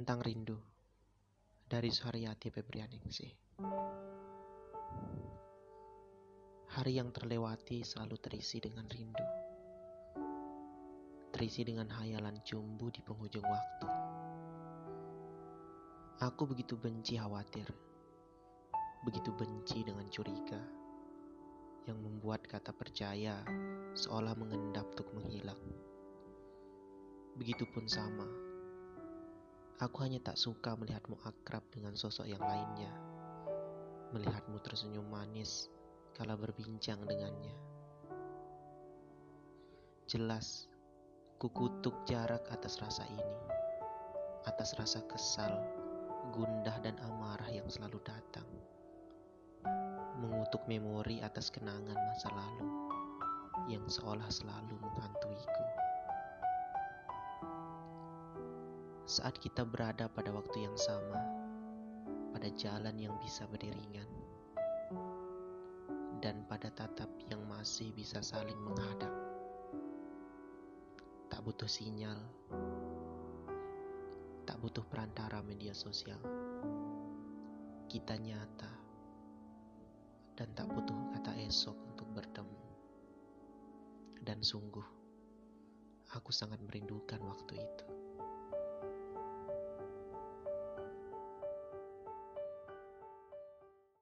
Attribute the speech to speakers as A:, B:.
A: Tentang rindu dari Suharyati Febrianingsih. Hari yang terlewati selalu terisi dengan rindu. Terisi dengan hayalan jumbu di penghujung waktu. Aku begitu benci khawatir. Begitu benci dengan curiga. Yang membuat kata percaya seolah mengendap untuk menghilang. Begitupun sama Aku hanya tak suka melihatmu akrab dengan sosok yang lainnya. Melihatmu tersenyum manis kala berbincang dengannya. Jelas, kukutuk jarak atas rasa ini. Atas rasa kesal, gundah dan amarah yang selalu datang. Mengutuk memori atas kenangan masa lalu yang seolah selalu menghantuiku. Saat kita berada pada waktu yang sama, pada jalan yang bisa beriringan, dan pada tatap yang masih bisa saling menghadap. Tak butuh sinyal, tak butuh perantara media sosial. Kita nyata, dan tak butuh kata esok untuk bertemu. Dan sungguh, aku sangat merindukan waktu itu.